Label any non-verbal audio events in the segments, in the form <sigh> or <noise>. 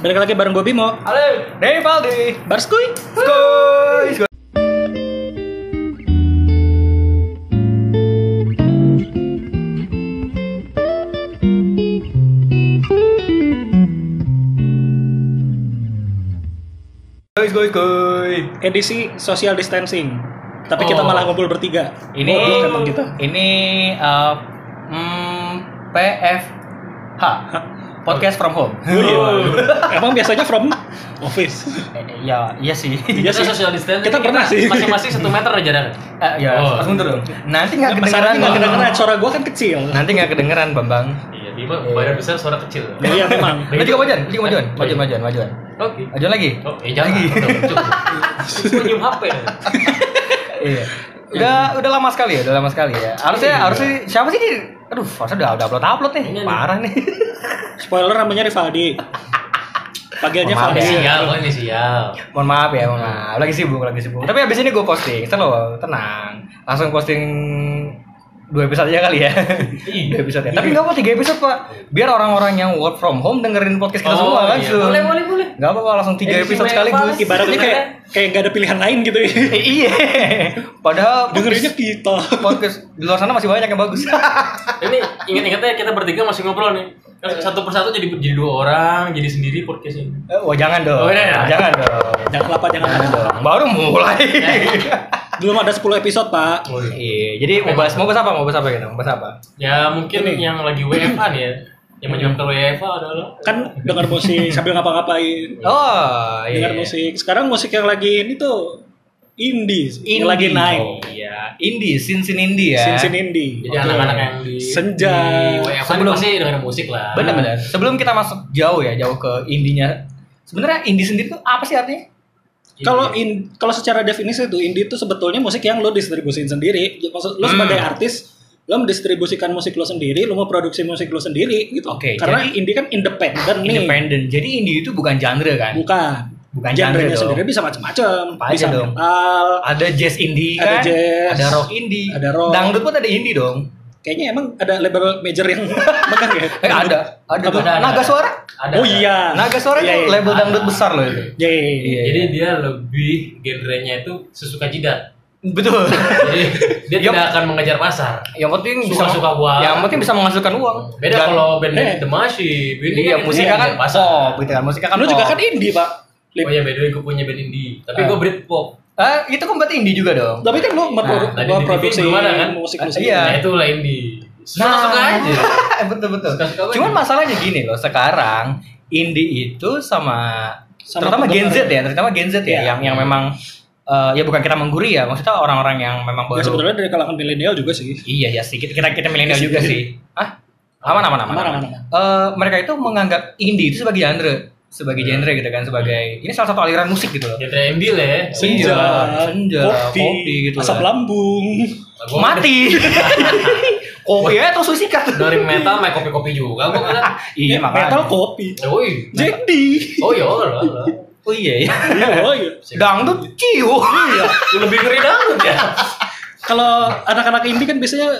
Balik lagi bareng gue Bimo. Halo. Rivaldi. Barskuy. Skuy. Guys, guys, guys. Edisi social distancing. Tapi kita Oh. malah ngumpul bertiga. Ini Goblok emang kita. ini uh, mm, PFH. Podcast from home. Oh, <laughs> iya. Emang biasanya from office. Eh, ya, iya sih. Iya Kita sih. social distancing. Kita pernah sih. Masing-masing satu meter aja jarak. Eh, ya, Oh. langsung mundur dong. Nanti nggak kedengeran. Masalahnya nggak kedengeran. Suara gue kan kecil. Nanti nggak kedengeran, Bambang. Iya, Bima badan besar suara kecil. Iya memang. Lu juga majuan, lu juga majuan, majuan, majuan, majuan. Oke. Majuan lagi. Oh, eh jangan. Lagi. Cukup. Nyium HP. <laughs> Iya. Udah udah lama sekali ya, udah lama sekali ya. Harusnya harusnya siapa sih di Aduh, harusnya udah udah upload upload nih. Ini nih. Parah nih. <laughs> Spoiler namanya Rivaldi. Valdi. ya. Sial, oh ini sial. mohon maaf ya, mohon maaf. Lagi sibuk, lagi sibuk. Tapi abis ini gue posting, slow, tenang. Langsung posting dua episode aja kali ya. Iya. dua episode ya. Tapi nggak mau tiga episode pak. Biar orang-orang yang work from home dengerin podcast kita Oh, semua iya. langsung. Boleh, boleh, boleh. Nggak apa-apa langsung tiga Edisi episode sekaligus. Ibaratnya kayak kayak gak ada pilihan lain gitu. <laughs> Eh, iya. Padahal <laughs> Dengerinnya kita. podcast di luar sana masih banyak yang bagus. <laughs> Ini ingat-ingatnya kita bertiga masih ngobrol nih. Kan Satu persatu jadi jadi dua orang, jadi sendiri podcast ini. Eh, Wah jangan dong. Oh, iya, iya. Jangan dong. Jangan kelapa, jangan Jangan dong. Baru mulai. <laughs> Belum ada 10 episode, Pak. Iya. Jadi mau bahas mau bahas apa? Mau bahas apa gitu? Mau bahas apa? Ya mungkin Ini. yang lagi WFH nih ya. Yang menyebabkan WFH adalah Kan dengar musik sambil ngapa-ngapain. Oh, iya. Dengar musik. Sekarang musik yang lagi ini tuh indie, yang lagi naik. Oh, iya. Indie, sin sin indie ya. Sin-sin indie. jadi anak-anak yang di Senja. di Sebelum- pasti dengerin musik lah. Benar-benar. Sebelum kita masuk jauh ya, jauh ke indinya. Sebenarnya indie sendiri tuh apa sih artinya? Kalau in kalau secara definisi itu indie itu sebetulnya musik yang lo distribusin sendiri. Maksud lo Hmm. sebagai artis lo mendistribusikan musik lo sendiri, lo mau produksi musik lo sendiri gitu. Oke, Karena jadi- indie kan independen nih. Independent. Jadi indie itu bukan genre kan? Bukan. Bukan genre Genrenya dong. sendiri bisa macam-macam. Apa Bisa dong? metal. Ada jazz indie Ada kan? jazz. Ada rock indie. Ada rock. Dangdut pun ada indie dong. Kayaknya emang ada label major yang <laughs> megang ya. Eh ada, ada, Ada, ada, Naga. Suara. Ada, oh ada. iya. Naga Suara Iya, itu iya. label Ada. dangdut besar loh itu. Iya, iya, iya. Jadi dia lebih genrenya itu sesuka jidat. Betul. Jadi dia Yup. tidak akan mengejar pasar. yang penting bisa Suka-suka gua. Yang penting bisa menghasilkan uang. Beda Dan- kalau band Eh. The Massive, ini Iya, kan kan pasar. pop gitu kan. Musiknya kan Lo juga kan indie, Pak. Lip. Oh iya, by the way gue punya band indie. Tapi Ah. gue Britpop. Eh, itu kan berarti indie juga dong. Tapi kan lo Nah, memproduksi belum ada kan? musik-musik. Iya. Nah, itulah indie. Suka-suka aja. <laughs> betul betul. Suka-suka aja. Cuman masalahnya gini loh, sekarang indie itu sama, Sama terutama Gen Z ya, terutama Gen Z ya, Iya. yang yang memang eh, ya bukan kita mengguri ya, maksudnya orang-orang yang memang Ya, baru. sebetulnya dari kalangan milenial juga sih. Iya ya sih, kita kita, kita milenial juga sih. <laughs> Ah, aman aman aman. Aman, aman. aman, aman. Eh, mereka itu menganggap indie itu sebagai genre, sebagai genre gitu kan, sebagai ini salah satu aliran musik gitu loh. Genre lah ya. Senja, Iya, senja, kopi, kopi gitu asap lah. lambung. Gua Mati. <laughs> kopi ya atau susikat. Dari metal main kopi-kopi juga gue kan. Iya makanya. Metal kopi. Jack D. Oh iya lah. lah. Oh iya ya. Iya, oh iya. Dangdut ciu. Iya. Lebih ngeri dangdut ya. Kalau anak-anak indie kan biasanya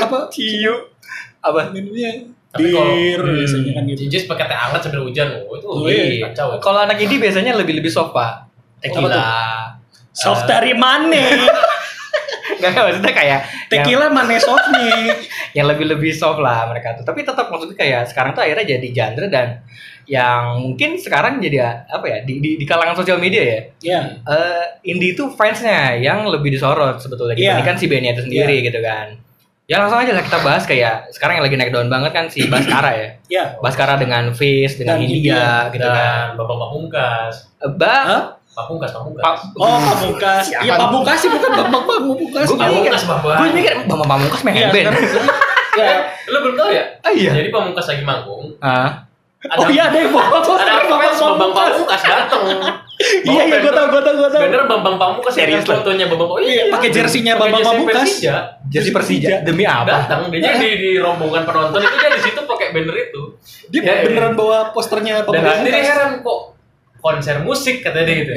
apa? Ciu. Apa? Minumnya Tapi kalau- bir Hmm. biasanya kan gitu. Cincin pakai teh hangat sambil hujan. Oh itu Oh, iya. kacau. Kalau anak ini biasanya lebih lebih soft pak. Tequila. Soft dari mana? <laughs> Gak maksudnya kayak yang, Tequila mana soft nih? <laughs> yang lebih lebih soft lah mereka tuh. Tapi tetap maksudnya kayak sekarang tuh akhirnya jadi genre dan yang mungkin sekarang jadi apa ya di, di, di kalangan sosial media ya. Ya. eh indie itu fansnya yang lebih disorot sebetulnya Iya. dibandingkan si bandnya itu sendiri gitu kan. Ya langsung aja lah kita bahas kayak sekarang yang lagi naik daun banget kan si Baskara ya. Ya. Baskara dengan Fish, dengan Dan India, gitu Dan kan. Bapak Pamungkas. Eh, Ba, Hah? Pamungkas, Pamungkas. Pa- Oh, Pamungkas. Iya, Pamungkas sih bukan Bambang Pamungkas. Gue mikir, Pamungkas, Bapak. gue mikir Bambang Pamungkas main Iya, band. sekarang- <laughs> Ya. Lu belum tahu ya? Ah iya. Jadi Pamungkas lagi manggung. Ah. Oh iya ada yang bawa Ada Bambang Bambang Pamungkas. Pamungkas dateng. Iya iya gue tau gue tau gue tau. Bener Bambang Pamungkas yang Serius lah. fotonya Bambang Pamungkas. Iya, pakai jersinya Bambang jersey Pamungkas. Persija. Jadi Persija demi apa? Datang dia di, di rombongan penonton itu dia di situ pakai banner itu. Dia Ya, ya. beneran bawa posternya Dan Bambang sendiri Pamungkas. heran kok konser musik katanya dia gitu.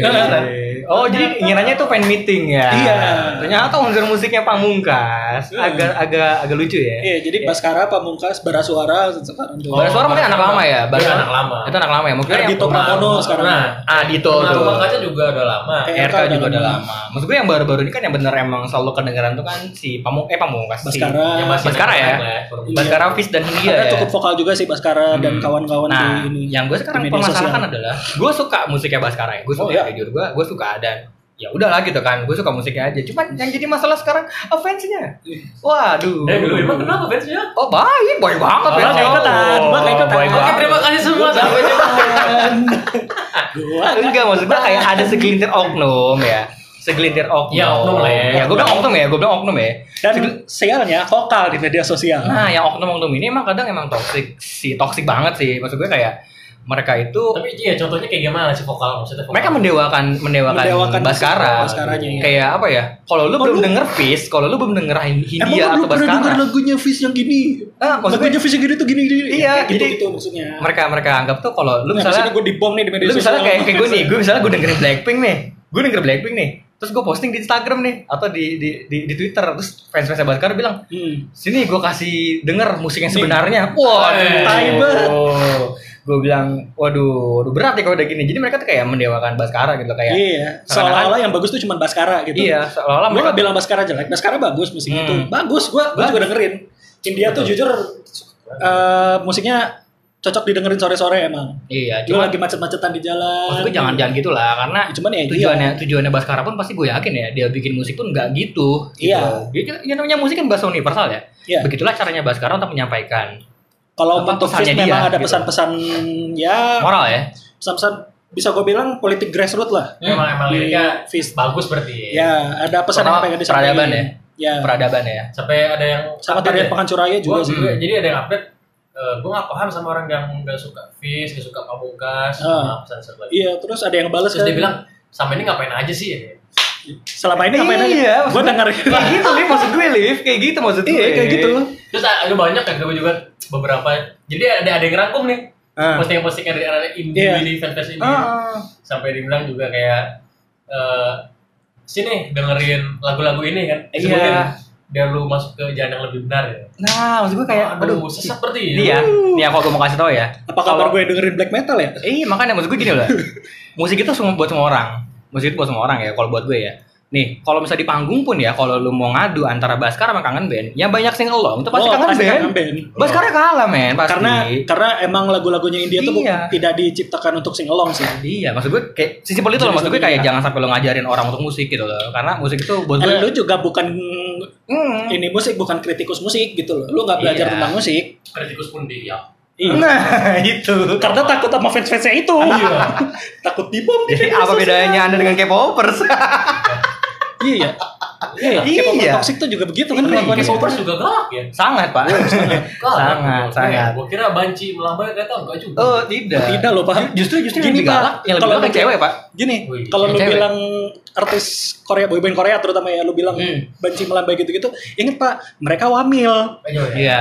Oh jadi ngiranya itu fan meeting ya? Iya. Ternyata konser musiknya Pamungkas. Hmm. Agak agak agak lucu ya. Iya, jadi Baskara Pamungkas bara suara sekarang tuh. Bara Suara mungkin anak lama ya? Iya, anak lama. Itu anak lama ya? Mungkin yang Ardhito Pramono sekarang. Nah, Ah, Dito Nah, tuh. rumah kaca juga udah lama. RK juga udah lama. Maksud gue yang baru-baru ini kan yang bener emang selalu kedengeran tuh kan si Pamung eh Pamungkas si Baskara. Yang masih Baskara ya? Iya. Baskara Fis dan Hindia Karena ya. cukup vokal juga sih Baskara dan Hmm. kawan-kawan Nah, di ini. yang gue sekarang permasalahan adalah gue suka musiknya Baskara ya. Gue suka Oh, iya? jujur gue gue suka dan ya udahlah gitu kan. Gue suka musiknya aja. Cuman yang jadi masalah sekarang oh, fansnya. Waduh. Eh, dulu emang kenapa fansnya? Oh baik, baik banget Oh, fansnya. ikutan, gua nggak ikutan. Oke, banget. terima kasih semua sampai jumpa. Gua Enggak maksud gue kayak ada segelintir oknum ya. Segelintir oknum. Ya, oknum lah ya. Ya, gue bilang oknum ya, gue bilang oknum ya. dan sialnya vokal di media sosial. Nah, yang oknum-oknum ini emang kadang emang toxic sih, toxic banget sih. Maksud gue kayak mereka itu Tapi iya contohnya kayak gimana sih vokal maksudnya vokal? mereka mendewakan mendewakan, Mendewakan Baskara. Baskaranya, iya. Kayak apa ya? Kalau lu Oh, belum lu- denger Fizz, kalau lu belum denger Hin- Emang Hindia lu pernah denger lagunya Fizz yang gini? Ah, maksud gue lagunya Fizz yang gini tuh gini gini. Iya, gitu jadi- gitu maksudnya. mereka mereka anggap tuh kalau lu Nah, misalnya gue dibom nih di media lu misalnya kayak kayak gue nih, gue misalnya gue dengerin <laughs> Blackpink nih, gue denger Blackpink nih, terus gue posting di Instagram nih atau di di di, di Twitter, terus fans fansnya Baskara bilang, Hmm. sini gue kasih denger musik yang sebenarnya, wah, tai banget. <laughs> Gue bilang, waduh, waduh berat ya kalau udah gini. Jadi mereka tuh kayak mendewakan Baskara gitu kayak. Iya, seolah-olah yang bagus tuh cuma Baskara gitu. Iya, seolah-olah Gue gak bilang Baskara jelek, Baskara bagus musik Hmm. itu. Bagus, gue gue juga dengerin. India tuh jujur eh, musiknya cocok didengerin sore-sore emang. Iya, cuma lagi macet-macetan di jalan. maksud gue jangan jangan gitu lah karena Cuman ya tujuannya tujuannya Baskara pun pasti gue yakin ya dia bikin musik pun nggak gitu. Iya. Gitu. Dia- Yang namanya musik kan bahasa universal ya. Iya. Begitulah caranya Baskara untuk menyampaikan Kalau Apa pesannya memang dia, ada gitu. pesan-pesan ya moral ya. pesan-pesan bisa gue bilang politik grassroots lah. Emang emang Di liriknya Fizz. bagus berarti. Ya, ada pesan Pertama, yang pengen disampaikan. peradaban ya. Ya. Peradaban ya. Sampai ada yang Sama tarian ya. Pekan Curaya juga Gua- sih. gua- jadi ada yang update eh, gue gak paham sama orang yang gak suka Fizz, gak suka Pamungkas, Ah. sama pesan lagi. Iya, terus ada yang balas Terus kan. dia bilang, sama ini ngapain aja sih? Selama ini ngapain aja? Iya, Gue dengerin. Kayak gitu Liv, maksud gue Liv, kayak gitu maksud gue. Iya, kayak gitu. Terus ada banyak kan gue juga beberapa. Jadi ada ada yang ngerangkum nih. Ah. Posting-posting dari anak indie Iya. ini, fans-fans ini. Ah. Sampai dibilang juga kayak eh sini dengerin lagu-lagu ini kan. Eh, Iya. sebutin, biar lu masuk ke jalan yang lebih benar ya. Nah, maksud gue kayak aduh, aduh, sesat seperti ini. Nih ya, nih ya kalau gue mau kasih tau ya. Apa kabar gue dengerin black metal ya? Eh, makanya maksud gue gini loh. <laughs> musik itu semua buat semua orang. Musik itu buat semua orang ya, kalau buat gue ya. Nih, kalau misalnya di panggung pun ya, kalau lu mau ngadu antara Baskara sama Kangen Band, yang banyak sing along itu pasti Oh, Kangen pasti Band. Kangen Band. Baskara kalah, men, pasti. Karena karena emang lagu-lagunya India tuh Iya. tidak diciptakan untuk sing along sih. Iya, maksud gue kayak sesimpel itu loh, maksud gue kayak jangan sampai lo ngajarin orang untuk musik gitu loh. Karena musik itu buat Eh, lu gue juga bukan Hmm. ini musik bukan kritikus musik gitu loh. Lu nggak belajar Iya. tentang musik. Kritikus pun dia. Iya. Nah, <laughs> itu. Karena takut sama fans-fansnya itu. takut dibom di Jadi apa sosial. bedanya Anda dengan K-popers? <laughs> Iya. Iya, Iya. K-pop toxic tuh juga begitu kan Iya. kelakuannya Popers juga galak ya. sangat, Pak. sangat, sangat. Gue kira banci melambai ternyata enggak juga. Oh, tidak. Tidak loh, Pak. Justru justru Gini, Pak. galak, yang lebih Kalau galak lu- cewek, Pak. Gini, Wih, kalau lu bilang artis Korea, boyband Korea terutama ya, lu bilang Hmm. banci melambai gitu-gitu, inget Pak, mereka wamil. Ya. Iya.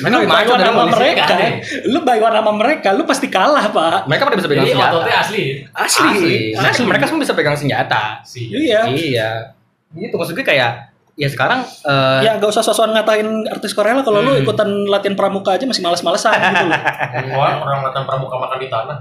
Mereka Lu sama polisi. mereka, ada. lu bayuan sama mereka, lu pasti kalah Pak. Mereka pada bisa pegang Jadi senjata. ototnya asli. Asli, Asli. Mereka, asli. mereka semua bisa pegang senjata. Sih. Iya. Iya. Gitu maksud gue kayak ya sekarang eh, Ya gak usah sosokan ngatain artis Korea lah kalau lu Hmm. ikutan latihan pramuka aja masih males-malesan gitu loh. Wah, orang latihan pramuka makan di tanah.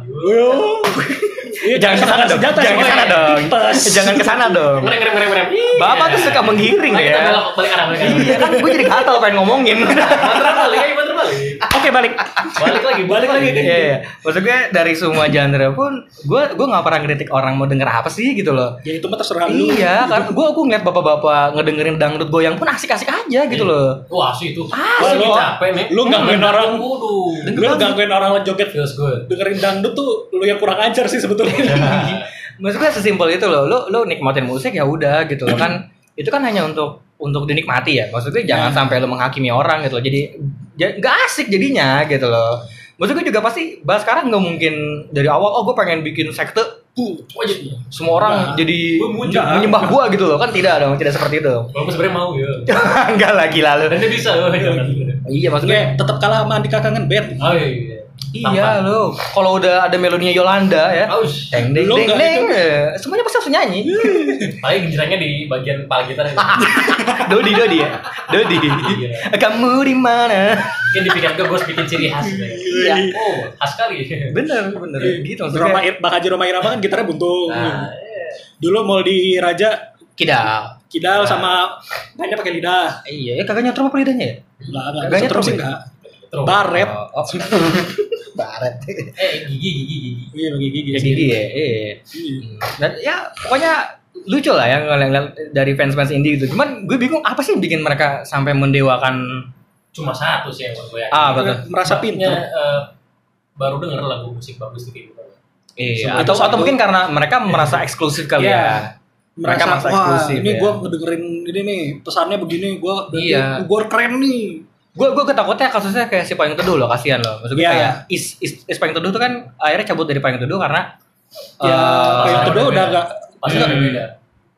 Iya, jangan ke sana dong. Jangan ke sana dong. Tipes. Jangan ke sana dong. Ngerem ngerem ngerem ngerem. Bapak tuh suka menggiring kita ya. balik arah balik arah. Iya kan gue jadi gatal pengen ngomongin. Balik balik. Oke, balik. Balik lagi, balik lagi. Iya, iya. Maksud gue dari semua genre pun gue gue nggak pernah kritik orang mau denger apa sih gitu loh. Ya itu mah terserah lu. Iya, kan gue gue ngeliat bapak-bapak ngedengerin dangdut goyang pun asik-asik aja gitu loh. Wah, itu. Asli, Asli Wah, lu- capek nih. lu gangguin orang. Lu gangguin orang joget Feels good. dengerin dangdut tuh lu yang kurang ajar sih sebetulnya. <laughs> Maksud gue sesimpel itu loh. Lu lu nikmatin musik ya udah gitu loh kan. Itu kan hanya untuk untuk dinikmati ya. Maksud gue jangan sampai lu menghakimi orang gitu loh. Jadi ja- nggak asik jadinya gitu loh. Maksud gue juga pasti bahas sekarang nggak mungkin dari awal oh gue pengen bikin sekte uh, semua orang Enggak. jadi Gua menyembah gua gitu loh kan tidak dong tidak seperti itu Walaupun sebenarnya mau ya. <laughs> enggak lagi lalu Dan dia bisa. oh, jangan. iya maksudnya tetap kalah sama Andika Kangen Band. Oh iya. Iya. Iya lo, kalau udah ada melodinya Yolanda ya, Aus. deng deng deng deng, itu. semuanya pasti harus nyanyi. <laughs> Paling genjrengnya di bagian kepala gitar. <laughs> Dodi Dodi ya, Dodi. Iya. Kamu di mana? Mungkin di pikiran gue gue harus bikin ciri khas. gitu. Iya. Oh, khas kali. Bener bener gitu Roma, maksudnya. Bang Haji Roma Irama kan gitarnya buntung. Nah, iya. Dulu mau di Raja Kidal. Kidal sama mainnya pakai lidah. Iya, ya kagak nyetrum apa lidahnya ya? Enggak, enggak. Kagaknya Terus sih terus. enggak. Terus. Baret. Oh, oh. <laughs> Baret. Eh, gigi, gigi, gigi. Iya, bagi gigi. Ya gigi ya, iya. Iya. Hmm. Dan ya pokoknya lucu lah ya ngeliat dari fans-fans indie gitu. Cuman gue bingung apa sih yang bikin mereka sampai mendewakan Cuma satu sih yang gue yakin. ah betul. Merasa pintar. eh, baru denger lagu musik bagus gitu. Iya, Itu atau atau mungkin karena mereka merasa eksklusif kali Iya. ya. Mereka merasa wah eksklusif, ini ya." gue ngedengerin ini nih pesannya begini gue Iya. gue keren nih Gue gue ketakutnya kasusnya kayak si Payung Teduh loh, kasihan loh. Maksud gue Iya. kayak is, is, is Payung Teduh tuh kan akhirnya cabut dari Payung Teduh karena ya eh, Payung udah Teduh udah beda. gak Pasti Hmm. udah beda.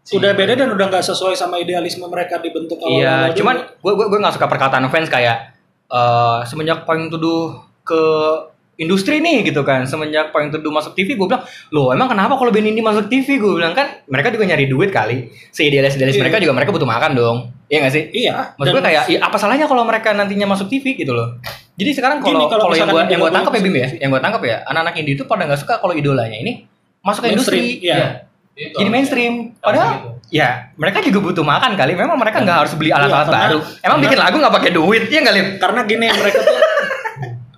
udah beda dan udah nggak sesuai sama idealisme mereka dibentuk awal Iya, cuman gue gue gue nggak suka perkataan fans kayak eh semenjak Payung Teduh ke industri nih gitu kan. Semenjak Payung Teduh masuk TV gue bilang loh emang kenapa kalau band ini masuk TV gue bilang kan mereka juga nyari duit kali. Seidealis idealis Iya. mereka juga mereka butuh makan dong. Iya gak sih? Iya Maksud gue dan- kayak "Ih, apa salahnya kalau mereka nantinya masuk TV gitu loh. Jadi sekarang kalau kalau yang gue yang gue tangkap ya Bim ya? Yang gue tangkap ya anak-anak indie itu pada nggak suka kalau idolanya ini masuk ke industri. iya. Itu jadi mainstream. Harusnya padahal gitu. ya mereka juga butuh makan kali. Memang mereka nggak harus beli alat-alat Iya, karena- baru. Emang bikin lagu nggak pakai duit? Ya nggak Lim? karena gini mereka tuh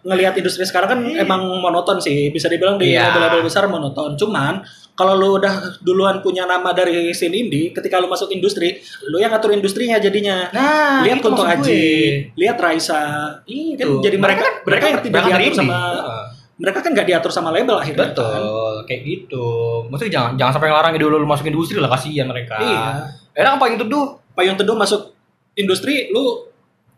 ngelihat industri sekarang kan emang monoton sih bisa dibilang di Iya. label-label besar monoton cuman kalau lu udah duluan punya nama dari scene indie ketika lu masuk industri lu yang ngatur industrinya jadinya nah lihat Kunto Aji gue. lihat Raisa itu Kan jadi mereka mereka yang tidak berangkat dari diatur indie. sama Heeh. mereka kan nggak diatur sama label akhirnya kan. betul kayak gitu maksudnya jangan jangan sampai ngelarang idol lu masuk industri lah kasihan mereka iya enak apa yang teduh payung teduh masuk industri lu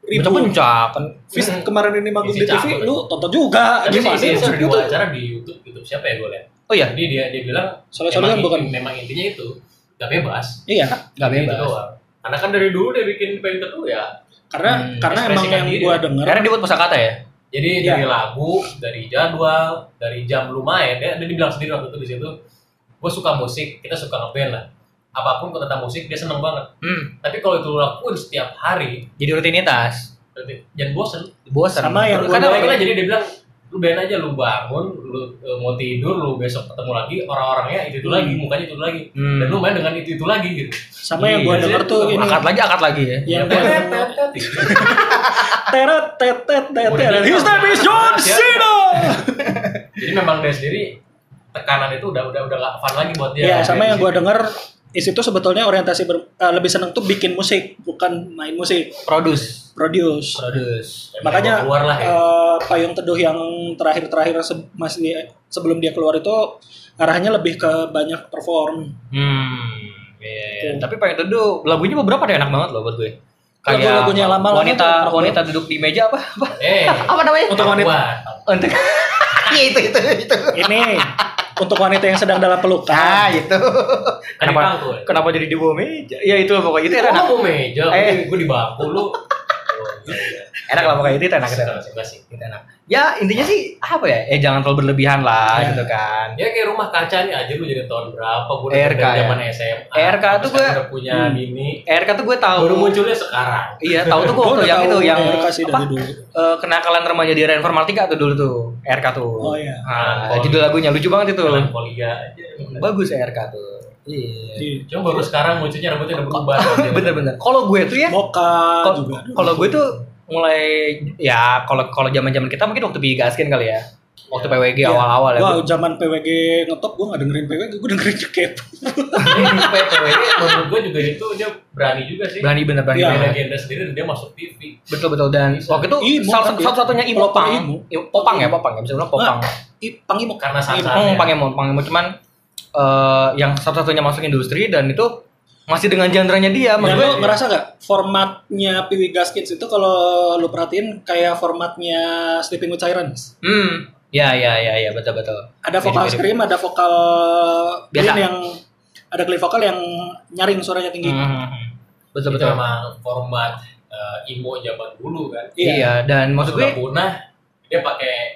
ribu pencak kan Fis kemarin ini manggung di TV lu tonton juga Tapi gimana sih ada gitu. dua acara di YouTube, YouTube siapa ya gue lihat. oh iya Jadi dia dia bilang Soalnya-soalnya memang, kan bukan memang intinya itu gak bebas. iya nggak Itu bebas doang. Karena kan dari dulu dia bikin pengen tertentu ya. karena Hmm, karena emang yang diri. gua denger karena dia buat kata ya Jadi Iya. dari lagu, dari jadwal, dari jam lu main, ya, dia dibilang sendiri waktu itu di situ. Gue suka musik, kita suka ngeband lah. Apa pun tentang musik dia seneng banget. hmm, Tapi kalau itu lakuin setiap hari, jadi rutinitas berarti jangan bosen. bosan Sama yang Karena gua- mereka jadi dia bilang lu band aja lu bangun, lu eh, mau tidur, lu besok ketemu lagi orang-orangnya itu itu Hmm. lagi, mukanya itu lagi. Hmm. Dan lu main dengan itu itu lagi gitu. sama yang gua Iya, denger sih, tuh ini akad lagi akad lagi ya yang tet. teret tet tet tet Udah tet. gitu. his name is John? Cena Jadi memang dia sendiri tekanan itu udah udah udah gak fun lagi buat dia. ya sama yang gua denger is itu sebetulnya orientasi ber- eh, lebih seneng tuh bikin musik bukan main musik. Produce. Produce. Produce. Makanya keluar lah ya. eh, payung teduh yang terakhir-terakhir se- masih sebelum dia keluar itu arahnya lebih ke banyak perform. Hmm iya, iya. Tuh. tapi pengen teduh lagunya beberapa deh enak banget loh buat gue. Kayak Lagu-lagunya lama-lama wanita enak wanita duduk di meja apa? Apa Eh, apa? namanya? Untuk wanita. Untuk <laughs> ya itu itu itu. Ini untuk wanita yang sedang dalam pelukan. Ah itu Kan kenapa kenapa jadi di bawah meja? Ya itu pokoknya. Itu Itu enak mau meja, Eh. gue di bangku lu. <laughs> Enak lah pokoknya itu enak Suka, enak suka sih. Itu enak ya intinya sih apa ya eh jangan terlalu berlebihan lah Ya. gitu kan Ya kayak rumah kaca nih aja lu jadi tahun berapa? Gue RK dari ya. zaman SMA. RK tuh gue- udah punya Hmm. bini. RK tuh gue tahu Baru munculnya sekarang. iya tahu tuh gue Gua waktu yang itu yang apa eh, kenakalan remaja di Reformatika tuh dulu tuh RK tuh oh iya Nah, Melankoli. judul lagunya lucu banget itu Melankolia bagus RK tuh iya Iya. Cuma baru sekarang munculnya rambutnya udah berubah. bener-bener kalau gue tuh ya Moka juga kalau gue tuh mulai ya kalau kalau zaman zaman kita mungkin waktu Bigaskin kali ya waktu Iya. PWG Iya. awal-awal ya Gua zaman PWG ngetop gua gak dengerin PWG, gua dengerin Cekep. PWG menurut gue juga itu dia berani juga sih. berani bener berani Iya. Dia banget. legenda sendiri dan dia masuk TV. betul betul dan Bisa. waktu itu Imo salah satu dia. satunya imo Pelopor pang imo. Imo- popang ya popang ya bisa bilang popang I, Pangimo. Karena Imo, saat-saatnya. pang imo pang imo cuman eh, yang satu-satunya masuk industri dan itu masih dengan genre-nya dia Dan lu ngerasa gak formatnya Piwi Gaskins itu kalau lu perhatiin kayak formatnya Sleeping with Sirens? hmm ya ya ya ya betul betul Ada vokal scream, ada vokal Biasa. yang ada clean vokal yang nyaring suaranya tinggi. Hmm, betul Itu betul memang format eh, imo zaman dulu kan. iya dan maksud Sudah gue punah, dia pakai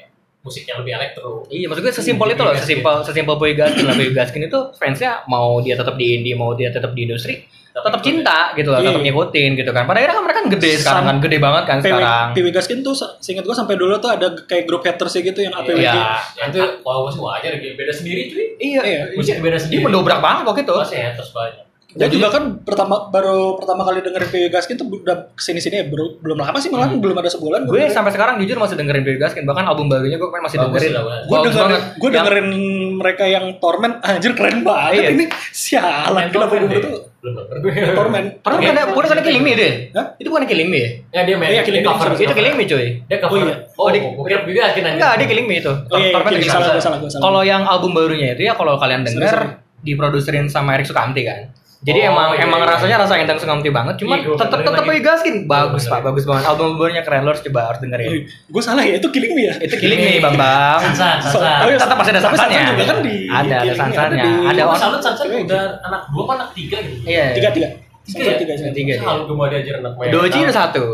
musik yang lebih elektro. Iya, maksud gue sesimpel itu loh, sesimpel sesimpel Boy Gaskin lah. Boy Gaskin itu fansnya mau dia tetap di indie, mau dia tetap di industri, tetap cinta gitu loh, Iya. tetap ngikutin gitu kan. Pada akhirnya kan mereka kan gede sekarang kan, gede banget kan PW, sekarang. PW Gaskin tuh se- seingat gue sampai dulu tuh ada kayak grup haters gitu yang APWG. Iya. Ya itu kalau gue sih wajar gitu. beda sendiri cuy. Iya, Iya, Musik beda Dia sendiri. mendobrak banget waktu itu. Masih haters banyak. Gue juga kan pertama baru pertama kali dengerin PW Gaskin tuh udah ke sini sini ya baru belum lama sih malah belum ada sebulan Gue sampai sekarang jujur masih dengerin Boy Gaskin, bahkan album barunya gue masih Bagus dengerin. gue dengerin banget. gue Yang- dengerin mereka yang Torment anjir keren banget Iya. ini sialan kenapa gue tuh denger gue. Torment Pernah bukan ada, bukan ada Killing Me deh? Hah? Itu bukan Killing Me ya? Ya dia main Iya, dia Me cover. Itu Killing Me cuy. Dia cover. Oh, iya. Oh, Oh, di- gue kira gue yakin aja. Enggak, dia Killing Me itu. oh iya, iya Torment salah gue salah salah Kalau yang album barunya itu ya kalau kalian denger diproduserin sama Erik Sukamti kan. Jadi Oh, emang iya, emang iya. rasanya rasa Endang Sukamti banget, cuman Iya, tetep tetep. Boy Gaskin bagus pak, dengerin. bagus banget. Album barunya keren, lo harus coba harus dengerin. gue salah ya itu Killing Me ya Itu Killing Me Bambang. Sansan, Oh, Sansan. iya. Tetap masih ada sansannya. Sansan juga kan di- Ada, ada sansannya. ada di- Ada on. salut Sansan Iya, udah anak dua apa anak tiga gitu. Iya. tiga tiga Tiga tiga. Tiga. dia. Selalu gue mau diajar anak main. Doji udah satu.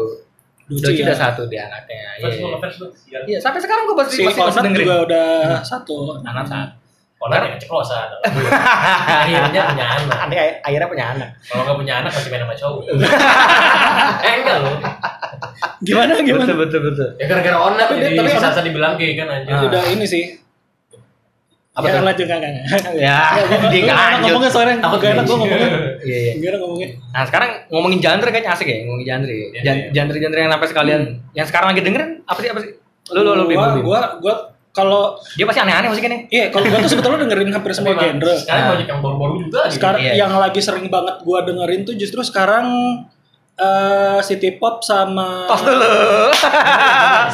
Doji Doji ya. udah satu dia anaknya. Iya. Iya, sampai sekarang gue pasti si masih masih dengerin. juga udah satu Anak satu. Orang yang keceplosan. <laughs> Akhirnya punya anak. Aneh akhirnya punya anak. Kalau nggak punya anak masih main sama cowok. <laughs> eh enggak loh. gimana gimana Betul betul betul. Ya gara-gara onat Tapi- jadi tapi Sansan dibilang kayak kan anjir. itu udah ini sih Apa Ya, tuh? lanjut enggak enggak enggak. Ya, Gue dia lanjut. ngomongnya soalnya Takut Gak enak gue nih. ngomongnya Iya, iya. Enak ngomongnya Nah sekarang ngomongin genre kayaknya asik ya ngomongin genre. Iya, iya. Genre-genre yang sampai sekalian yang sekarang lagi dengerin apa sih apa sih? Lu lu lu Gua Bim. Gua Gua Kalau Dia pasti aneh-aneh musiknya nih. Iya kalau gue tuh sebetulnya dengerin hampir semua genre Sekarang Nah. banyak yang baru-baru juga gitu. Sekarang Iya. yang lagi sering banget gue dengerin tuh justru sekarang eh city pop sama Tos dulu.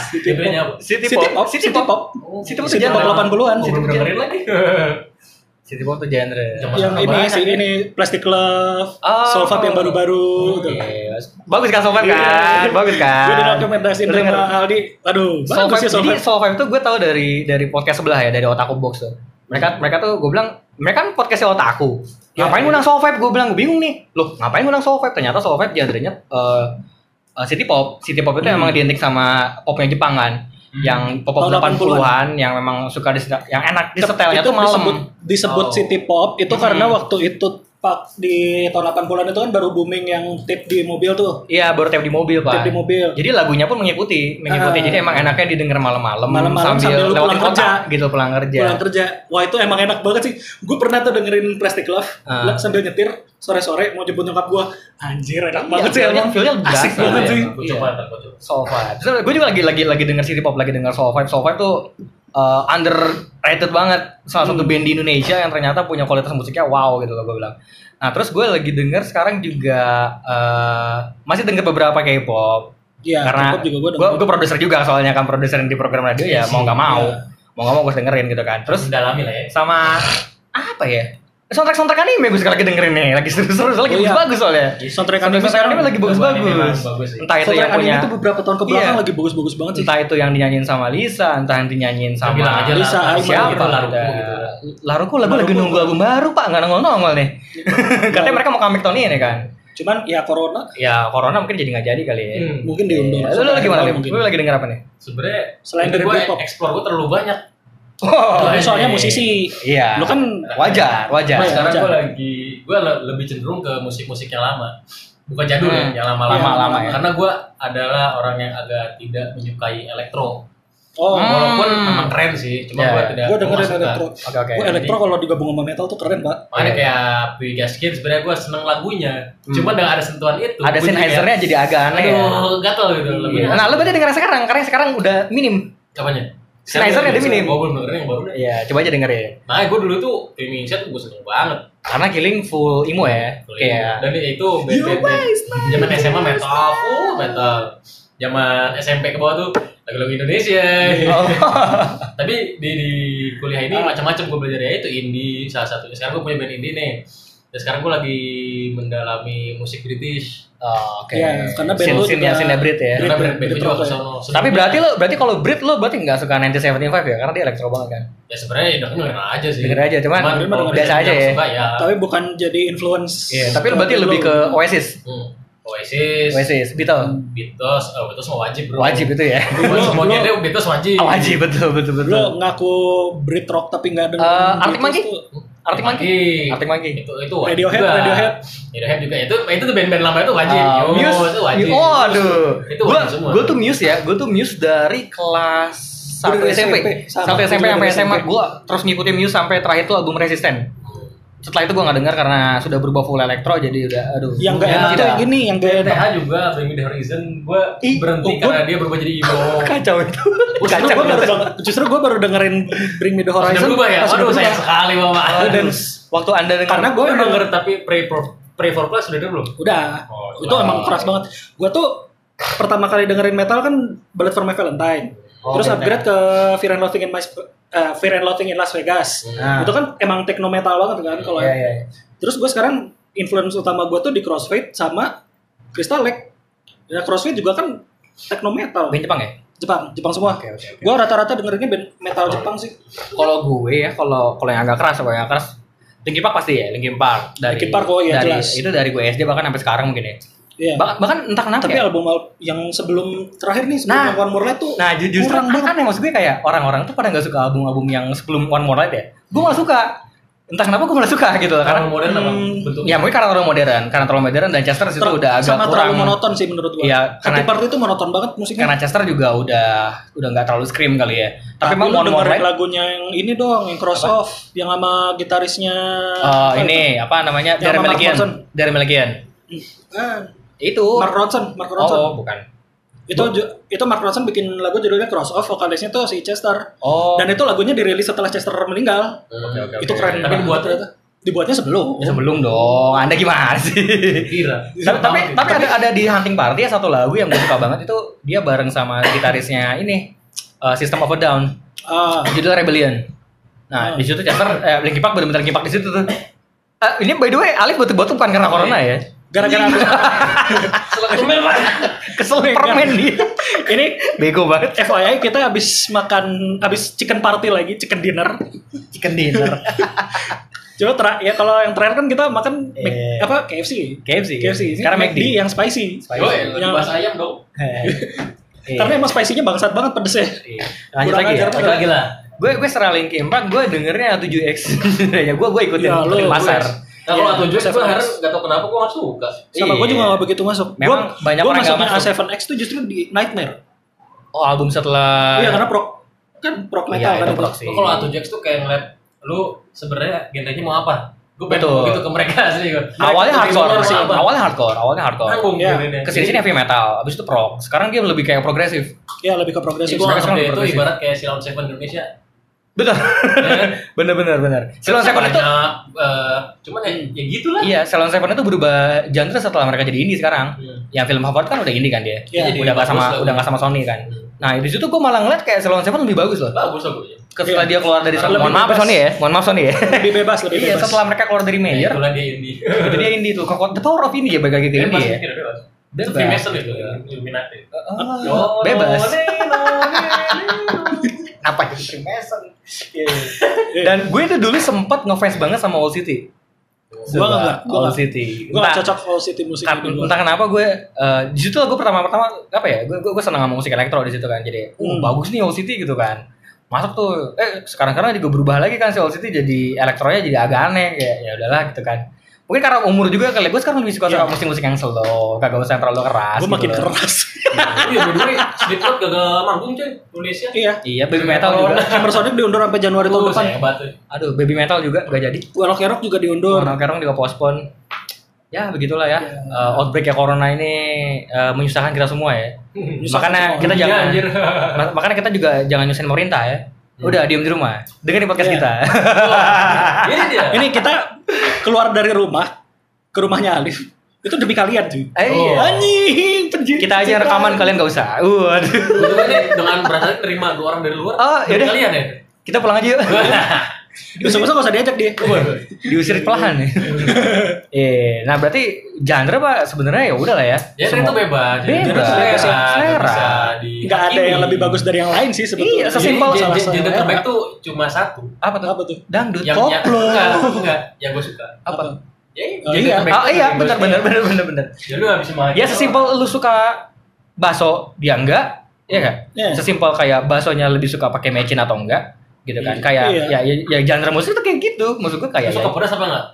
City pop Genrenya apa? City City pop. pop City City pop. pop City pop tuh City pop genre. 80-an Gue City belum pop dengerin lagi. City pop tuh genre. Zaman- yang ini sih nih. ini Plastic Love Oh. Soulfab yang baru-baru tuh. Iya. Bagus kan Soulfab kan? Bagus kan? Gue direkomendasiin denger? sama Aldi. Aduh, bagus ya Soul jadi Vibe tuh gue tau dari dari podcast sebelah ya dari Otaku Box tuh. Mereka mereka tuh gue bilang mereka kan podcastnya Otaku. Ngapain Ya, ngundang Soul Vibe? Gue bilang gue bingung nih. Loh ngapain ngundang Soul Vibe? Ternyata Soul Vibe genrenya eh, eh, city pop. City pop itu Hmm. emang identik sama popnya Jepang kan. Yang pop pop Tahun 80-an yang memang suka di yang enak di setelnya itu tuh malam. disebut disebut Oh. city pop itu Hmm. karena waktu itu pak di tahun 80-an itu kan baru booming yang tape di mobil tuh. Iya baru tape di mobil pak. Tape di mobil. Jadi lagunya pun mengikuti, mengikuti. Ah. Jadi emang enaknya didengar malam-malam, Malam-malam sambil, sambil lu lewatin pulang kota kerja. gitu pulang kerja. Pulang kerja. Wah, itu emang enak banget sih. Gue pernah tuh dengerin Plastic Love lah, sambil nyetir sore-sore mau jemput nyokap gue. Anjir, enak banget sih emang. feel-nya Asik banget ya. sih. Gue Iya. coba ntar gue coba. Soul gue juga lagi lagi lagi denger city pop, lagi denger Soul Vibe. Soul Vibe tuh uh, underrated banget. Salah satu Hmm. band di Indonesia yang ternyata punya kualitas musiknya wow gitu loh gue bilang. Nah terus gue lagi denger sekarang juga uh, masih denger beberapa K-pop. Iya, karena juga gue gue gue produser juga soalnya kan produser di program radio ya mau sih, nggak mau iya. mau nggak mau gue dengerin gitu kan. Terus mendalami lah ya. sama apa ya? Soundtrack soundtrack anime gue sekarang lagi dengerin nih, lagi seru-seru, lagi Oh, iya. bagus-bagus soalnya. Soundtrack anime Soundtrack sekarang anime lagi bagus-bagus. bagus. Entah itu Soundtrack yang punya itu beberapa tahun ke belakang Iya. lagi bagus-bagus banget sih. entah itu yang dinyanyiin sama Lisa, entah yang dinyanyiin sama bilang aja Lisa, siapa gitu, Laruku udah. gitu. Laruku lagu lagi nunggu album baru pak, nggak nongol nongol nih. <laughs> Katanya mereka mau comeback tahun ini kan. Cuman ya corona Ya corona mungkin jadi nggak jadi kali ya. Hmm. mungkin diundur. Lu, lu lagi mana? Lu lagi denger apa nih? Sebenarnya Selain dari gue explore gue terlalu banyak. Oh, Lu iya, soalnya iya. musisi. iya. Lu kan wajar, wajar. Iya. Sekarang gue lagi gue le- lebih cenderung ke musik-musik yang lama. Bukan jadul Hmm. ya, yang lama-lama. Lama-lama ya. Karena gue adalah orang yang agak tidak menyukai elektro. oh, Hmm. Walaupun memang keren sih, cuma Ya. gue tidak gue dengerin elektro. Oke oke. Gue elektro kalau digabung sama metal tuh keren, Pak. Makanya Iya. kayak Pigaskin sebenarnya gue seneng lagunya. Hmm. Cuma dengan ada sentuhan itu. Ada gua jadi agak aneh ya. Aduh, gatel gitu. Lagunya. Nah, lu berarti denger sekarang, karena sekarang udah minim. Apanya? Sennheiser-nya dia minim. Gue belum dengerin yang baru deh. Iya, coba aja denger ya. Nah, gue dulu tuh Dreaming Set gue seneng banget. Karena Killing full emo ya. Kayak Dan itu band-band zaman SMA metal, full metal. Zaman SMP ke bawah tuh lagu-lagu Indonesia. Oh. Tapi di, di kuliah ini macam-macam gue belajar ya itu indie salah satunya. Sekarang gue punya band indie nih. Dan sekarang gue lagi mendalami musik British. Oh, Oke. Iya, karena band lu juga- Brit ya. Karena band band juga sono. Tapi berarti lo berarti kalau Brit lo berarti nggak suka 1975 ya? Karena dia elektro banget kan. ya sebenarnya udah dengerin aja sih. Denger aja, cuman kalau biasa misalnya aja ya. Suka, ya. Tapi bukan jadi influence. Iya, tapi lo berarti lebih ke Oasis. Hmm. Oasis, Oasis, Beatles. Beatles, oh Beatles mau wajib bro. Wajib itu ya. Semua genre Beatles wajib. Oh, wajib betul betul betul. Lo ngaku Brit rock tapi nggak dengerin Eh, Arctic Monkey? Arctic Monkey. Arctic Monkey. Itu itu wajib Radiohead, juga. Radiohead. Radiohead juga itu itu tuh band-band lama itu wajib. Ah, Yo, Muse, itu wajib. Oh, aduh. Itu Gua, wajib semua. gua tuh Muse ya, gua tuh Muse dari kelas satu SMP. Gua SMP sampai SMA gua terus ngikutin Muse sampai terakhir tuh album Resisten. Setelah itu gua nggak dengar karena sudah berubah full elektro jadi udah aduh. Yang gak Ya, enak tuh yang gini, yang gak enak. Juga Bring Me The Horizon gue Ih, berhenti oh, gua- karena dia berubah jadi emo. <laughs> kacau itu. Justru gue baru, denger- justru gue baru dengerin Bring Me The Sudah Horizon. berubah ya? berubah. sayang sekali Bapak. Oh, dan waktu Anda dengar Karena Gue denger tapi Pray for Pray for Plus udah denger belum? Udah. Oh, itu emang keras banget. Gue tuh pertama kali dengerin metal kan Bullet for My Valentine. Oh, Terus upgrade ke Fear and Loathing in My eh, Fear and Loathing in Las Vegas. Nah. Itu kan emang techno metal banget kan kalau Iya, iya. Terus gue sekarang influence utama gue tuh di Crossfade sama Crystal Lake. Ya Crossfade juga kan techno metal. Band Jepang ya? Jepang, Jepang semua. Oke, oke, oke. Gue rata-rata dengerinnya band metal Jepang sih. Kalau gue ya, kalau kalau yang agak keras, kalau yang keras Linkin Park pasti ya, Linkin Park dari Linkin Park, oh iya, dari, jelas. Itu dari gue SD bahkan sampai sekarang mungkin ya. Iya. Bahkan, bahkan entah kenapa Tapi ya. album al- yang sebelum terakhir nih sebelum Nah. One More Light tuh Nah, ju- justru kurang banget. aneh maksud gue kayak orang-orang tuh pada nggak suka album-album yang sebelum One More Light ya. Gue malah suka. Entah kenapa gue malah suka gitu loh. Karena Karena modern Hmm, bentuknya? ya mungkin karena terlalu modern, karena terlalu modern dan Chester itu ter- udah agak sama kurang. terlalu monoton sih menurut gue. Iya, Happy karena- Part itu monoton banget musiknya. Karena Chester juga udah udah nggak terlalu scream kali ya. Tapi, emang More dengerin lagunya yang ini dong, yang Cross Off, yang sama gitarisnya. Oh, apa ini apa namanya? Dari. Ronson. Dari Melikian. itu? Itu. Mark Ronson, Mark Ronson. Oh, bukan. Itu itu Mark Ronson bikin lagu judulnya Cross Off, vokalisnya tuh si Chester. Oh. Dan itu lagunya dirilis setelah Chester meninggal. Oke, oke, Itu oke. keren Tapi banget dibuat- ternyata. Dibuatnya sebelum. Ya, sebelum dong. Anda gimana sih? Kira. tapi tapi, tapi ada ada di Hunting Party ya satu lagu yang gue suka banget itu dia bareng sama gitarisnya ini uh, System of a Down Ah, judulnya Rebellion. Nah Oh. di situ Chester eh, Linkin Park bener-bener Linkin Park di situ tuh. Eh, ini by the way Alif betul-betul bukan karena corona ya. gara-gara <laughs> Kesel permen dia. ini Bego banget. FYI kita habis makan habis chicken party lagi, chicken dinner. Chicken dinner. <laughs> Coba ter ya kalau yang terakhir kan kita makan Mac- Eh. apa KFC. KFC. KFC. Ini Sekarang McD yang spicy. Spicy. Lagi Yang- bahas ayam dong. <laughs> Iya. Karena emang spicy-nya bangsat banget pedesnya. Iya. Lanjut Kurang lagi ya. ajar Lagi lagi lah. Gue gue Linkin Park gue dengernya 7X. <laughs> ya gue gue ikutin Ya, ikutin pasar. Nah, kalau Iya, A7 gue A7X. harus gak tau kenapa gue gak suka. Sama Iya. gue juga gak begitu masuk. Memang Gua- banyak gua orang nggak masuknya masuk. A7X tuh justru di Nightmare. Oh album setelah Iya karena prok kan Iya, metal kan itu. Kalau A7X tuh kayak ngeliat lu sebenarnya genrenya mau apa? Gue pengen Betul. gitu ke mereka <laughs> sih. gua. awalnya hardcore sih. apa? Awalnya hardcore, awalnya hardcore. Nanggung Iya. genrenya. Ke sini sini heavy metal, abis itu prog. Sekarang dia lebih kayak progresif. Ya lebih ke progresif. gue Sekarang nganggap dia itu ibarat kayak Silon Seven Indonesia. Betul. Ya <laughs> bener bener bener. Silon Seven itu eh, cuman ya, ya gitu lah. Iya, Silon Seven itu berubah genre setelah mereka jadi indie sekarang. Hmm. Yang film favorit kan udah indie kan dia. Iya, jadi udah nggak bagus sama lah. udah nggak sama Sony kan. Hmm. Nah di situ gue malah ngeliat kayak Silon Seven lebih bagus loh. Bagus bagus. Setelah Iya. dia keluar dari Lebih mohon maaf. Sony ya, mohon maaf Sony ya. Lebih bebas, lebih Iya, bebas. setelah mereka keluar dari Ya, Mayer, itulah dia indie. itu dia indie tuh. Kok the power of indie ya ke Bebas, indie ya. bebas. Bebas. Freemason itu, ya, Illuminati. Oh, bebas. <laughs> Apa itu Freemason? Dan gue itu dulu sempat ngefans banget sama Old City. Nggak, gua Old. City. Gue gak Entah- cocok All City musik kan, dulu. entah kenapa gue eh, di situ gue pertama-pertama apa ya gue gue, gue seneng sama musik elektro di situ kan jadi oh Hmm. bagus nih Old City gitu kan masuk tuh eh sekarang-sekarang juga berubah lagi kan si Old City jadi elektronya jadi agak aneh kayak ya udahlah gitu kan mungkin karena umur juga kali gue sekarang lebih suka Iya. suka musik-musik yang slow kagak usah yang terlalu keras Gue gitu makin loh. keras. Iya, way, Slipknot gagal manggung cuy, Indonesia. iya. iya baby metal juga Hammer Sonic diundur sampai Januari tahun depan. aduh baby metal juga gak jadi Warlock Rock juga diundur. Corona kerong juga postpone ya begitulah ya Ya. Eh, outbreak ya corona ini eh, menyusahkan kita semua ya <laughs> makanya kita Iya, jangan anjir. <laughs> Ma- makanya kita juga jangan nyusahin pemerintah ya. Udah diem di rumah. Dengerin podcast Iya. kita. Ini dia. Ini kita keluar dari rumah ke rumahnya Alif. Itu demi kalian cuy. Eh, iya. Anjing, penjir. Kita aja rekaman kalian gak usah. Waduh. Nih dengan berasa terima dua orang dari luar. Oh, yaudah. Kalian ya? Kita pulang aja yuk. <laughs> Besok-besok gak usah diajak dia. Diusir pelahan <laughs> ya. Eh, nah berarti genre pak sebenarnya ya udah lah ya. Ya Semua- itu bebas. Bebas. Selera. Selera. Gak ada yang lebih bagus dari yang lain sih sebetulnya. Iya, sesimpel salah gen- genre terbaik tuh cuma satu. Apa tuh? Apa tuh? Dangdut. Yang yang Koplo. <laughs> enggak, enggak, yang gue suka. Apa? Ya, Oh, jadi iya. Oh iya, benar benar benar benar benar. Ya lu habis maju. Ya sesimpel lu suka bakso dia enggak, ya kan? Iya. Sesimpel kayak baksonya lebih suka pakai mecin atau enggak gitu kan. Kayak Iya. ya, ya ya genre musik itu kayak gitu. Maksud gue kayak suka ya, pedas apa enggak?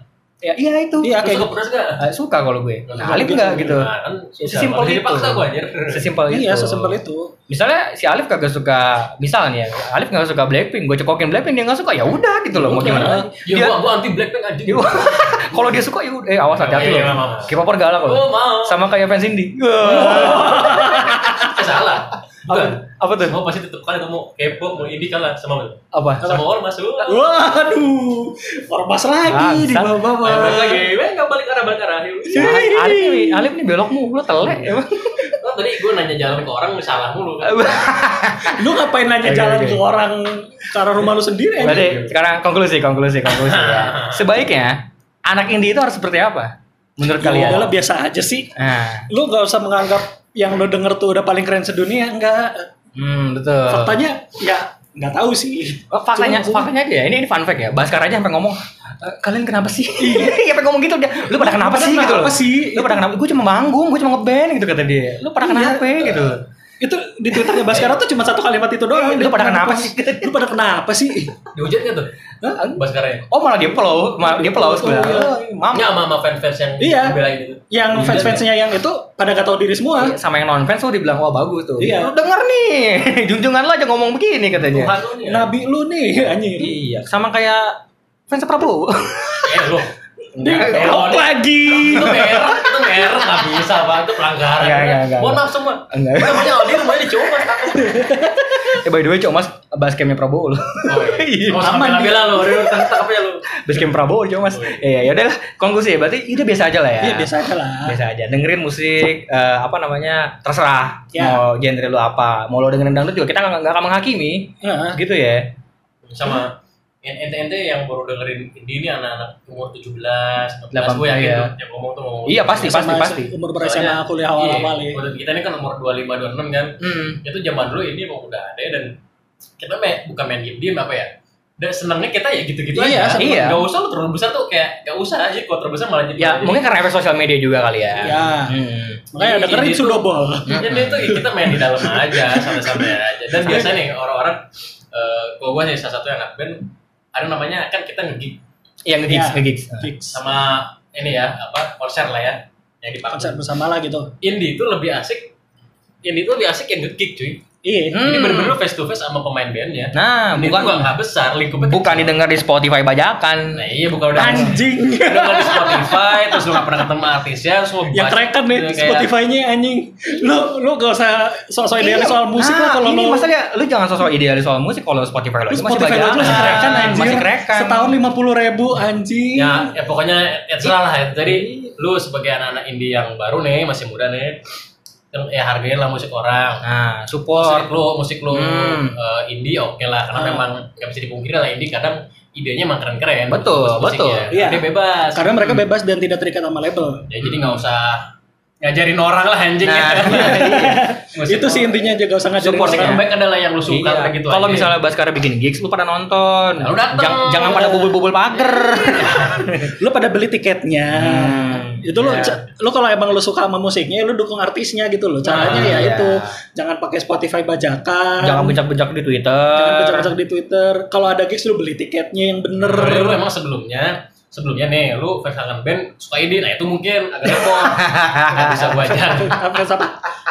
ya iya itu. Iya, kayak suka pedas enggak? Eh, suka kalau gue. Nah, suka Alif gitu. enggak gitu. Nah, kan. Sesimpel itu. paksa gua anjir. Sesimpel itu. Iya, sesimpel itu. Misalnya si Alif kagak suka, misalnya Alif nggak suka Blackpink, gue cekokin Blackpink dia nggak suka ya udah gitu loh mau gimana? Ya Dia gua gua anti Blackpink anjing. dia- <laughs> kalau dia suka ya udah, eh awas hati-hati Oh, iya, loh. iya. K-popper galak Oh, loh. mau. Sama kayak fans indie. Eh, <laughs> salah. Apa, Bukan. apa tuh? Semua pasti tetap kali mau K-pop, mau indie kalah sama Apa? sama orang masuk. Waduh, ormas lagi di bawah-bawah. Balik lagi, weh nggak balik arah balik arah. Ah, Alif nih, Alif nih belok mulu telek emang. Oh, tadi gue nanya jalan ke orang salah mulu. kan. Lu ngapain nanya jalan ke orang ke arah rumah lu sendiri? Berarti sekarang konklusi, konklusi, konklusi ya. <laughs> Sebaiknya anak indie itu harus seperti apa? Menurut Ya kalian? udahlah biasa aja sih. Nah, Lu gak usah menganggap yang lu denger tuh udah paling keren sedunia, enggak. hmm, betul. Faktanya ya nggak tahu sih. Oh, faktanya, Cuma- faktanya aja ya. Ini, ini fun fact ya. Baskar aja sampai ngomong, "E, kalian kenapa sih? <laughs> Iya, sampai ngomong gitu dia. Lu pada kenapa sih gitu loh? sih? Lu pada kenapa? Gue cuma manggung, gue cuma ngeband gitu kata dia. Lu pada Iya. kenapa gitu? itu di twitternya Baskara tuh cuma satu kalimat itu doang. Lu pada kenapa sih? Lu pada kenapa sih? Dihujat nggak tuh? Oh malah dia pelau, malah dia pelau Oh, sebelah. iya. Mam. Ya sama fans-fans yang Iya. belain itu. Yang Dihujat fans-fansnya yang itu pada gak tahu diri semua. Iya, sama yang non fans tuh dibilang wah bagus tuh. Iya. Lu denger nih, <laughs> junjungan lo aja ngomong begini katanya. Tuhan lu nih. ya. Nabi lu nih <laughs> anjir. Iya, sama kayak fans Prabowo. Eh lu. <laughs> Lu- lagi. Itu merah, itu merah nggak bisa pak, itu pelanggaran. Enggak, enggak, enggak. Mohon maaf semua. Enggak. Namanya Aldi, rumahnya di Comas. eh by the way, Cok Mas basketnya Prabowo loh. Oh, iya. Oh, sama bela lu, udah tangkap aja lu. Basecamp Prabowo Cok Mas. Oh, Iya, ya udahlah. Konklusi ya, berarti itu biasa aja lah ya. Iya biasa aja lah. biasa aja dengerin musik eh, apa namanya terserah Ya. mau genre lu apa mau lo dengerin dangdut juga kita nggak nggak akan menghakimi gitu ya Sama ente-ente yang baru dengerin ini anak-anak umur 17, 16, Delapan- gue yakin iya. tuh yang ngomong tuh ngomong. iya pasti pasti pasti Umur bersama kuliah Iya, awal-awal ya. udah kita ini kan umur 25, 26 kan. hmm. Itu zaman dulu ini emang udah ada dan kita main, bukan main game diem apa ya. Dan senangnya kita ya gitu-gitu Iya, aja. iya. Gak usah lu terlalu besar tuh kayak gak usah aja kalau terlalu besar malah jadi. ya mungkin karena efek sosial media juga kali ya Ya. Hmm. Makanya Iya, dengerin ini tuh- Sudobol. Jadi itu ya kita main di dalam aja, santai-santai aja. Dan biasanya nih orang-orang, eh kalau gue sih salah satu yang anak band, ada namanya kan kita nge-gig yang ngegigs Ya. ngegigs Gigs. sama ini ya apa konser lah ya yang dipakai. Konser bersama lah gitu. Indie itu lebih asik, indie itu lebih asik yang nge-gig cuy. Iya. Hmm. Jadi bener-bener face to face sama pemain bandnya. nah Ini bukan bukan nggak besar, lingkupnya bukan kecil. didengar di Spotify bajakan Nah iya bukan udah Anjing. udah nggak di Spotify, terus lu nggak pernah ketemu artisnya, terus lu Yang bahas- keren kan nih kayak- Spotify-nya anjing. Lu lu gak usah sok-sok idealis soal musik nah, lah kalau ini lu masalahnya lu jangan sosok idealis soal musik kalau Spotify lo lu itu masih Spotify lu bajakan aja masih kerekan anjir. masih kerekan Setahun 50 ribu anjing. ya, ya pokoknya ya terserah lah ya. Jadi lu sebagai anak-anak indie yang baru nih, masih muda nih, yang ya hargain lah musik orang. nah Musik support lu, musik lu Hmm. eh, indie oke lah, karena Ah. memang nggak bisa dipungkiri lah indie kadang idenya emang keren-keren. Betul, Bagus musiknya. betul. Iya. Dia bebas. Karena mereka bebas dan tidak terikat sama label. Ya jadi nggak usah ngajarin orang lah anjing Nah, ya. <laughs> iya. Musik itu sih intinya juga usah ngajarin Support Musik orang. yang baik adalah yang lu suka Iya. gitu Kalau misalnya Baskara bikin gigs, lu pada nonton. Nah, lu dateng. Jangan, jangan pada bubul-bubul pagar. <laughs> Lu pada beli tiketnya. Hmm, itu lu iya. ca- lu kalau emang lu suka sama musiknya lu dukung artisnya gitu loh. Caranya Ah, ya iya. itu. Jangan pakai Spotify bajakan. jangan bencak-bencak di Twitter. Jangan baca-baca di Twitter. Kalau ada gigs lu beli tiketnya yang bener. Lu emang sebelumnya sebelumnya nih lu fans kangen band suka indie nah itu mungkin agak repot nggak bisa gua aja Apa apa?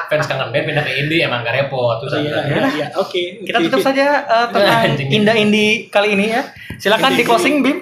fans kangen band pindah ke indie emang agak repot terus Iya, iya, iya. Oke. Kita tutup saja uh, tentang. Indah Indi kali ini ya. Silakan di Indie. closing Bim.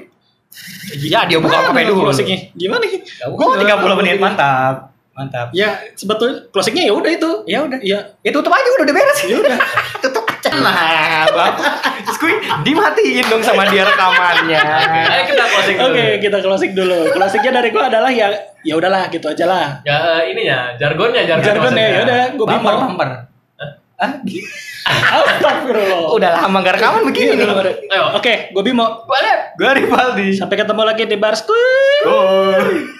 Ya, dia buka HP dulu. Closingnya gimana? Gua 30 menit mantap. Mantap. Ya sebetulnya closingnya ya udah itu. Ya udah. Ya Ya tutup aja udah udah beres. ya udah. <laughs> tutup. Nah, bagus. Terus gue dimatiin dong sama dia rekamannya. Oke, ayo kita closing dulu. Oke, kita closing dulu. Closingnya dari gua adalah ya ya udahlah gitu aja lah. Ya eh, ininya jargonnya jargon. Jargon ya, ya udah, gua Bumper bumper. Hah? Astagfirullah. Udah lama gak rekaman begini nih. Ayo. Oke, gue Bimo. Boleh. Gue Rivaldi. Sampai ketemu lagi di Bar School.